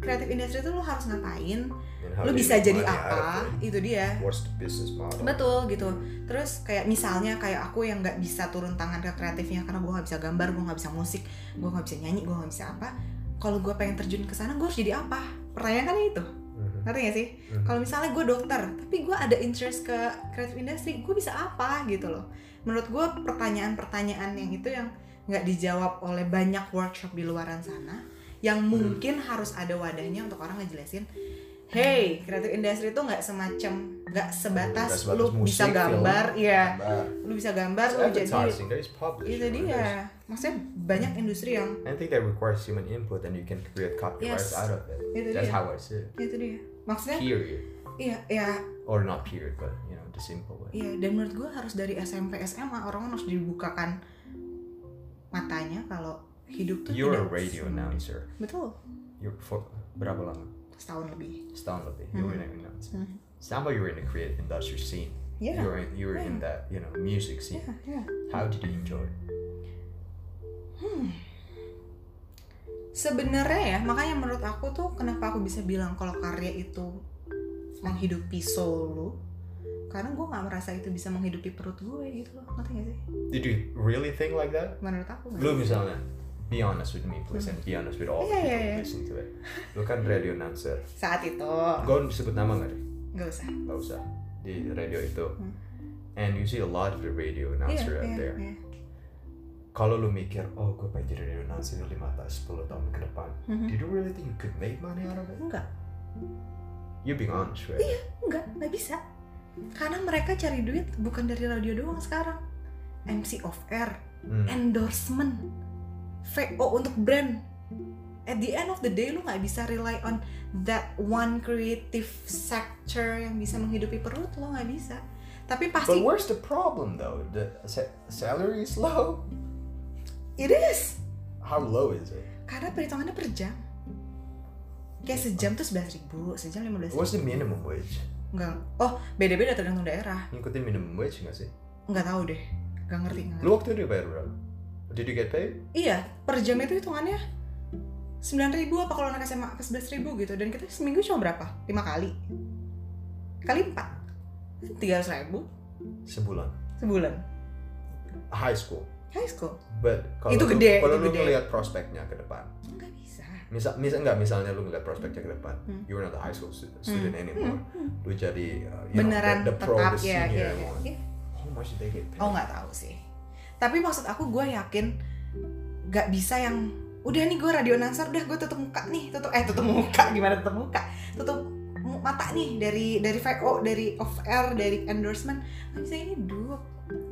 Kreatif industri itu lo harus ngapain? Lo bisa jadi apa? itu dia. What's the business model? betul gitu. Terus kayak misalnya kayak aku yang nggak bisa turun tangan ke kreatifnya karena gue nggak bisa gambar gue nggak bisa musik gue nggak bisa nyanyi gue nggak bisa apa kalau gue pengen terjun ke sana gue harus jadi apa? Pertanyaan kan itu. Ngerti gak sih Mhm. kalau misalnya gue dokter tapi gue ada interest ke kreatif industri gue bisa apa gitu loh menurut gue pertanyaan-pertanyaan yang itu yang nggak dijawab oleh banyak workshop di luaran sana yang Hmm. mungkin harus ada wadahnya untuk orang ngejelasin hey kreatif industri itu nggak semacam nggak sebatas, Nggak sebatas lu musik, bisa gambar film, ya gambar. lu bisa gambar It's lu jadi itu there's- dia maksudnya banyak industri yang I think that requires human input and you can create copyrights Yes. out of it. Itu That's dia. how I see it. itu dia maksudnya Period. iya ya Or not period, but you know, the simple way. Iya, dan menurut gue harus dari SMP SMA orang harus dibukakan matanya kalau hidup tuh You're a radio announcer. Betul, You're for berapa lama? setahun lebih. Setahun lebih. You're Hmm. an announcer. Hmm. Sound like you're in the creative industry scene. Iya. You're in, you're in Yeah. that you know music scene. Iya, iya. How did you enjoy? it? Sebenarnya ya, makanya menurut aku tuh kenapa aku bisa bilang kalau karya itu menghidupi soul lu karena gue nggak merasa itu bisa menghidupi perut gue gitu loh ngerti gak sih Did you really think like that? menurut aku Lu misalnya, be honest with me please and be honest with all Iya, people iya, who iya. listen to it. Lu kan radio announcer. saat itu Gue sebut nama nggak deh? nggak usah Gak usah. Di radio itu. Hmm. And you see a lot of the radio iya announcer out iya there. iya Kalau lu mikir, oh gue pengen jadi radio announcer 5 tahun, 10 tahun ke depan. Mhm. Did you really think you could make money out of it? enggak You being honest, right? Iya. enggak nggak bisa karena mereka cari duit bukan dari radio doang sekarang MC of air Hmm. endorsement VO untuk brand at the end of the day lu nggak bisa rely on that one creative sector yang bisa menghidupi perut lo nggak bisa tapi But pasti where's the problem though? The sa- salary is low. It is How low is it? karena perhitungannya per jam kayak sejam tuh sebelas ribu sejam lima belas What's the minimum wage? enggak oh beda beda tergantung daerah Ngikutin minimum wage nggak sih? nggak tahu deh nggak ngerti nggak Lu waktu itu dibayar berapa? Did you get paid? Iya, per jam itu hitungannya 9.000 ribu apa kalau anak SMA ke 11 ribu gitu dan kita seminggu cuma berapa? 5 kali kali 4 300 ribu Sebulan. sebulan High school. High school But kalau Itu lu- gede, kalau itu lu gede. ngeliat prospeknya ke depan, nggak bisa misal misal nggak misalnya lu ngeliat prospeknya ke depan, Hmm. you're not a high school stu- student anymore, Hmm, hmm. lu jadi uh, you know, beneran the, the pro, tetap the ya, senior ya, ya, one. ya. How much they get paid? oh nggak tahu sih tapi maksud aku gue yakin nggak bisa yang udah nih gue radio announcer udah gue tutup muka nih tutup eh tutup muka [laughs] gimana tutup muka tutup mata nih dari dari VO dari off air dari endorsement nggak bisa hidup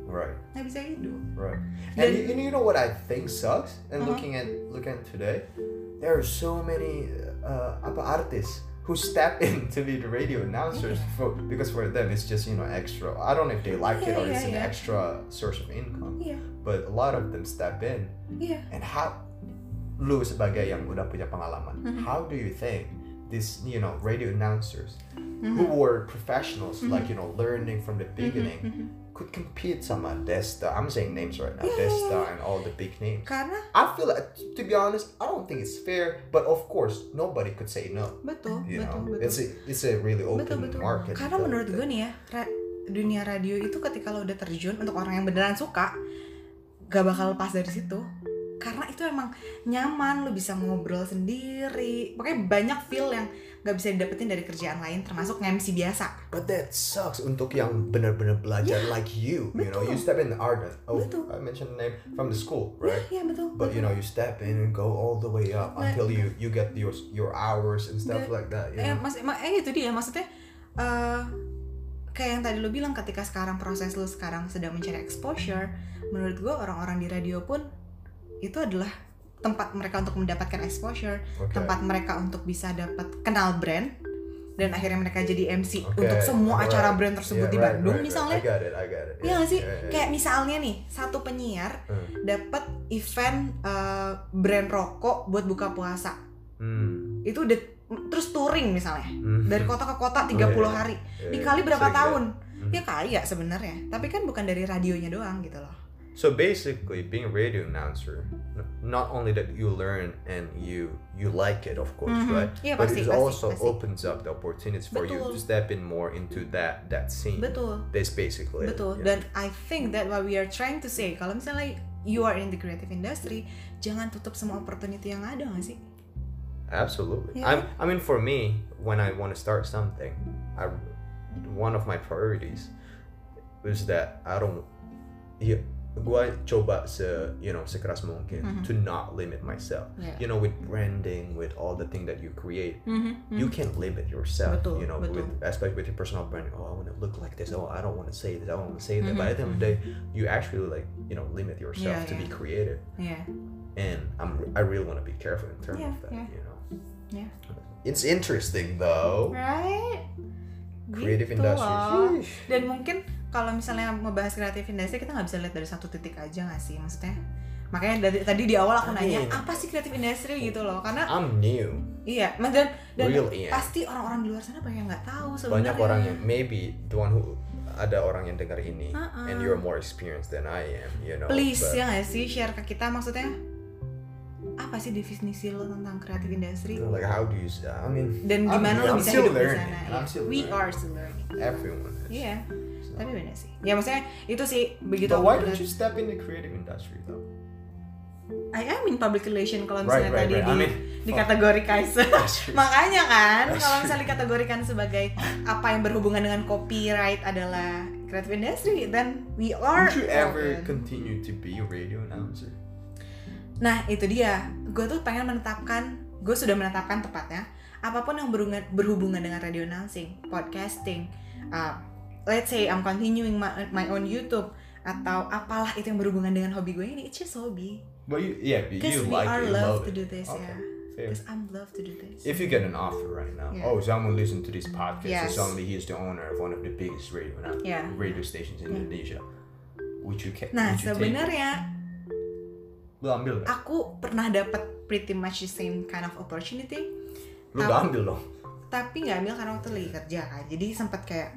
Right. nggak bisa hidup Right. Dan- And you, and you know what I think sucks? And Uh-huh. looking at looking at today, there are so many uh, artists who step [laughs] in to be the radio announcers for because for them it's just you know extra. I don't know if they like it Yeah, or it's yeah, an extra source of income, iya but a lot of them step in. Yeah. And how, lu sebagai yang udah punya pengalaman, Mhm. how do you think this you know radio announcers Mhm. who were professionals Mhm. like you know learning from the beginning Mhm, mhm. Could compete sama Desta. I'm saying names right now, Yeah, yeah, Desta yeah. and all the big names. karena I feel like, to be honest, I don't think it's fair. But of course, nobody could say no. betul You betul know, betul it's a it's a really open betul betul market. karena menurut gue nih ya ra- dunia radio itu ketika lo udah terjun untuk orang yang beneran suka gak bakal lepas dari situ karena itu emang nyaman lo bisa ngobrol sendiri pokoknya banyak feel yang gak bisa didapetin dari kerjaan lain termasuk MC biasa But that sucks untuk yang benar-benar belajar like you. You know, you betul. step in the art. Oh, Betul. I mentioned name from the school, right? ya, ya betul But you betul. know, you step in and go all the way up But- until you you get your your hours and stuff But- like that. You eh, know? mas, ma- eh itu dia maksudnya eh kayak yang tadi lo bilang ketika sekarang proses lo sekarang sedang mencari exposure menurut gue orang-orang di radio pun itu adalah tempat mereka untuk mendapatkan exposure Okay. tempat mereka untuk bisa dapat kenal brand dan akhirnya mereka jadi MC Okay, untuk semua right. acara brand tersebut Yeah, di right, Bandung right, right. misalnya I got it, I got it. Iya gak sih? yeah, yeah. Kayak misalnya nih, satu penyiar Hmm. dapat event eh, brand rokok buat buka puasa. Hmm. Itu udah terus touring misalnya. Hmm. Dari kota ke kota 30 Oh, iya. hari. Yeah, Dikali yeah. berapa Sering tahun? Hmm. Ya kaya sebenarnya. Tapi kan bukan dari radionya doang gitu loh. So basically, being a radio announcer, not only that you learn and you you like it, of course, Mhm. right? Iya, but pasti, it pasti, also pasti. opens up the opportunities for you to step in more into that that scene. Betul. That's basically it, Betul. yeah. Dan I think that what we are trying to say, kalau misalnya you are in the creative industry, jangan tutup semua opportunity yang ada gak sih? Absolutely. Yeah. I'm, I mean, for me, when I want to start something, I one of my priorities was that I don't. Yeah, gua coba se you know sekeras mungkin Mhm. to not limit myself. Yeah. You know, with branding, with all the thing that you create, Mhm, you mhm. can't limit yourself. Betul, you know, betul. with especially with your personal branding. Oh, I want to look like this. Oh, I don't want to say this. I don't want to say that. But Mhm, at the end of the day, you actually like you know limit yourself Yeah, to be creative Iya. and I'm I really want to be careful in terms Yeah, of that. yeah. You know. Yeah. It's interesting though. Right? Creative Gitu industry. loh. Dan mungkin kalau misalnya ngebahas kreatif industri kita nggak bisa lihat dari satu titik aja nggak sih maksudnya? Makanya dari tadi di awal aku nanya apa sih kreatif industri gitu loh karena I'm new. iya dan dan Real, iya. pasti orang-orang di luar sana banyak yang nggak tahu sebenarnya. Banyak orang yang maybe the one who ada orang yang dengar ini Uh-uh. and you're more experienced than I am, you know. please but- ya nggak sih share ke kita maksudnya apa sih definisi lo tentang kreatif industri like how do you I mean dan I'm gimana new, lo I'm bisa hidup di learning. sana? I'm Iya. still We are still learning. everyone is. So- tapi benar sih. Ya maksudnya itu sih begitu. But why don't you step in the creative industry though? I am in public relation kalau Right, misalnya right, tadi right. I di mean, dikategorikan [laughs] makanya kan kalau misalnya dikategorikan sebagai apa yang berhubungan dengan copyright adalah creative industry then we are Would you ever open. continue to be a radio announcer? nah itu dia gue tuh pengen menetapkan gue sudah menetapkan tepatnya apa pun yang berhubungan berhubungan dengan radio announcing podcasting uh, let's say I'm continuing my, my own YouTube atau apalah itu yang berhubungan dengan hobi gue ini it's just hobby But you, yeah, but you we like are it, love love to do this Okay, yeah because I'm love to do this If you get an offer right now, Yeah. oh, someone listen to this podcast, Yes. and suddenly he's the owner of one of the biggest radio Yeah. radio stations in Yeah. Indonesia. Would you, ca- Nah you sebenarnya Lu ambil gak? aku pernah dapat pretty much the same kind of opportunity, Lu Tapi- gak ambil dong? tapi nggak ambil karena waktu lagi kerja kan. Jadi sempat kayak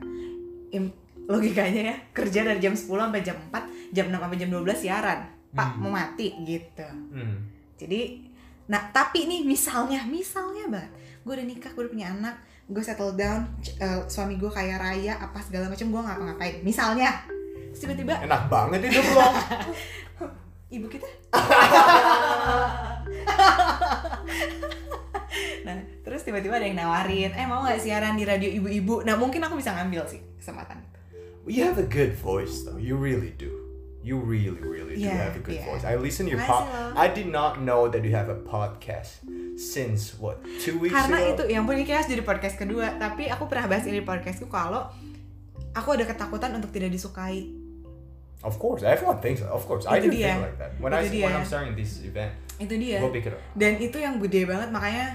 logikanya ya kerja dari jam 10 sampai jam 4, jam 6 sampai jam 12 siaran. Pak Hmm. mau mati gitu. Hmm. Jadi nah tapi nih misalnya misalnya banget gue udah nikah gue udah punya anak gue settle down eh, suami gue kaya raya apa segala macam gue nggak ngapa-ngapain misalnya tiba-tiba Enak banget hidup lo. [laughs] ibu kita [laughs] nah terus tiba-tiba ada yang nawarin eh mau nggak siaran di radio ibu-ibu nah mungkin aku bisa ngambil sih kesempatan itu you have a good voice though. You really do. You really, really do Yeah, have a good yeah. voice. I listen your pod. I did not know that you have a podcast since what two weeks karena ago. itu yang pun ini kayak jadi podcast kedua tapi aku pernah bahas ini di podcastku kalau aku ada ketakutan untuk tidak disukai Of course, everyone thinks. Of course, I Itu do dia. think like that. When I Itu when dia. I'm starting this event, itu dia it up. dan itu yang gede banget makanya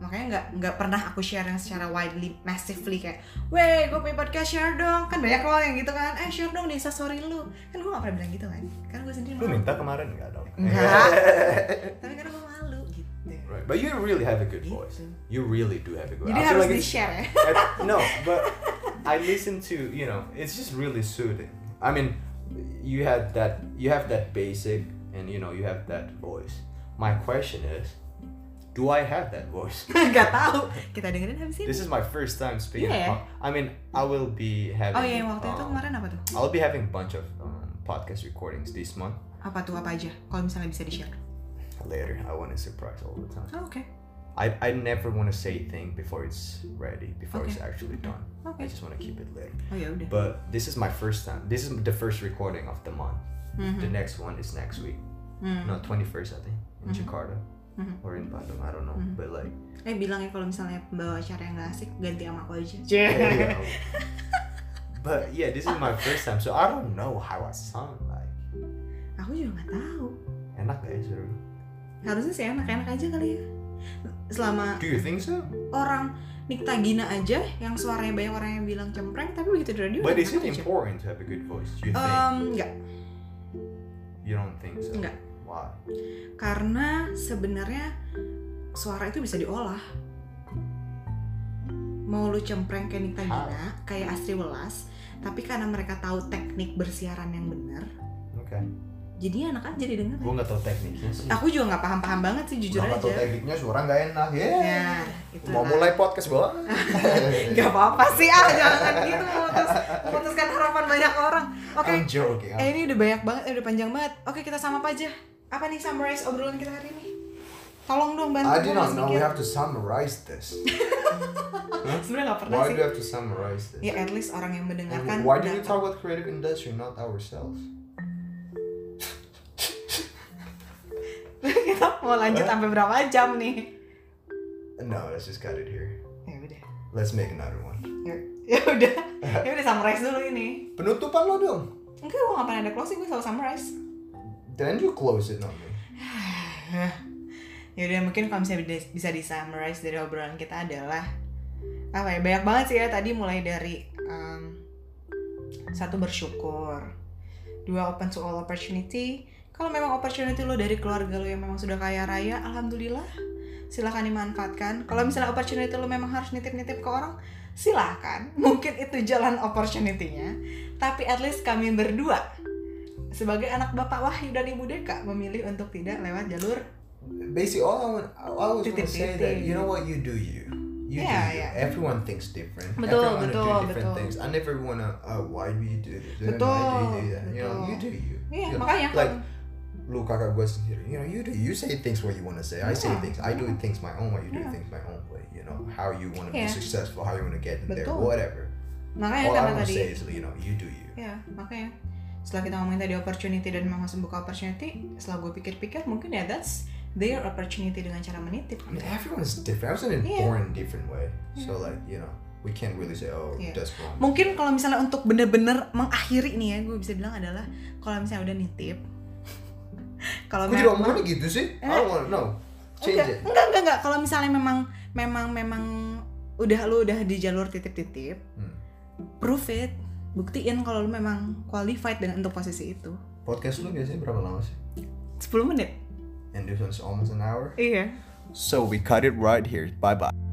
makanya nggak nggak pernah aku share yang secara widely massively kayak weh gue punya podcast share dong kan banyak loh yang gitu kan eh share dong di story lu kan gue gak pernah bilang gitu kan karena gue sendiri Lu malu minta kemarin nggak dong? Enggak. [laughs] tapi karena gue malu gitu right, but you really have a good Gitu. voice. You really do have a good. jadi harus like di share ya I- no, but I listen to you know it's just really soothing. I mean, you had that you have that basic and you know you have that voice. My question is, do I have that voice? [laughs] nggak tahu kita dengerin habis ini This is my first time speaking. Yeah. I mean, I will be having. oh iya yang waktu itu um, kemarin apa tuh I'll be having a bunch of um, podcast recordings this month. apa tuh apa aja kalau misalnya bisa di share Later, I want to surprise all the time. oh, oke I, I never want to say thing before it's ready, before it's actually done. oke I just want to keep it later. oh ya udah But this is my first time. This is the first recording of the month. Mhm. The next one is next week. Hmm. No, 21st, I think, in Mhm. Jakarta Mhm. or in Bandung. I don't know. Mhm. But like, eh bilang ya kalau misalnya pembawa acara yang gak asik ganti sama aku aja yeah. [laughs] but yeah, this is my first time, so I don't know how I sound like. aku juga nggak tahu Enak gak ya seru? harusnya sih enak-enak aja kali ya selama Do you think so? orang Nikta Gina aja yang suaranya banyak orang yang bilang cempreng tapi begitu di radio But is it aja. important to have a good voice? Do you think? Em, enggak you don't think so? enggak Why? karena sebenarnya suara itu bisa diolah mau lu cempreng kayak Nikta Gina kayak Astri Welas tapi karena mereka tahu teknik bersiaran yang benar Okay. Jadinya enak aja didengar Gue nggak tahu tekniknya sih. aku juga nggak paham-paham banget sih jujur Nggak tahu aja tekniknya suara nggak enak ya. ya itu Mau mulai podcast bola? [laughs] Gak apa-apa sih ah jangan gitu memutus, memutuskan harapan banyak orang. Oke. I'm joking. Eh ini udah banyak banget, eh, udah panjang banget. Oke kita sama apa aja? Apa nih summarize obrolan kita hari ini? Tolong dong bantu I did not know we have to summarize this. [laughs] Sebenarnya gak pernah Why sih. do we have to summarize this? Ya at least orang yang mendengarkan. And why do we dapat. talk about creative industry, not ourselves? [laughs] kita mau lanjut sampai berapa jam nih? No, let's just cut it here. Ya udah. Let's make another one. Ya, ya udah. [laughs] Ya udah summarize dulu ini. Penutupan lo dong. Enggak, gue gak pernah ada closing, gue selalu summarize. Then you close it, not me. [sighs] ya udah mungkin kalau misalnya bisa- bisa di summarize dari obrolan kita adalah apa ya banyak banget sih ya tadi mulai dari um, satu bersyukur dua open to all opportunity kalau memang opportunity lo dari keluarga lo yang memang sudah kaya raya alhamdulillah silahkan dimanfaatkan kalau misalnya opportunity lo memang harus nitip-nitip ke orang silahkan [laughs] mungkin itu jalan opportunity-nya tapi at least kami berdua sebagai anak bapak Wahyu dan ibu Deka memilih untuk tidak lewat jalur Basically, all I want, I always want to say that you know what you do you. You Yeah, do you. yeah. Everyone thinks different. Betul, Everyone betul, do different betul. things. I never wanna. Uh, why do you do this? Betul, Why do you do that? You know, betul. you do you. Iya, You know, makanya like lu kakak gue sendiri. You know, you do. You say things what you wanna say. I say Yeah. things. I do things my own way. You do Yeah. things my own way. You know how you wanna Yeah. be successful. How you wanna get in there. Betul. Whatever. makanya All I wanna tadi say is you know you do you. ya makanya setelah kita ngomongin tadi opportunity dan memang masih buka opportunity setelah gue pikir-pikir mungkin ya that's their opportunity dengan cara menitip I mean, everyone's different. Wasn't Yeah. born in different way. So like you know, we can't really say oh Yeah. that's wrong. mungkin kalau misalnya untuk bener-bener mengakhiri nih ya gue bisa bilang adalah kalau misalnya udah nitip kalau Gue juga memang ngomongnya gitu sih. I don't wanna know. Change enggak, it. enggak enggak enggak kalau misalnya memang memang memang udah lu udah di jalur titip-titip Hmm. prove it buktiin kalau lu memang qualified dengan untuk posisi itu Podcast lu biasanya berapa lama sih? 10 menit And this one's almost an hour. iya So we cut it right here. Bye bye.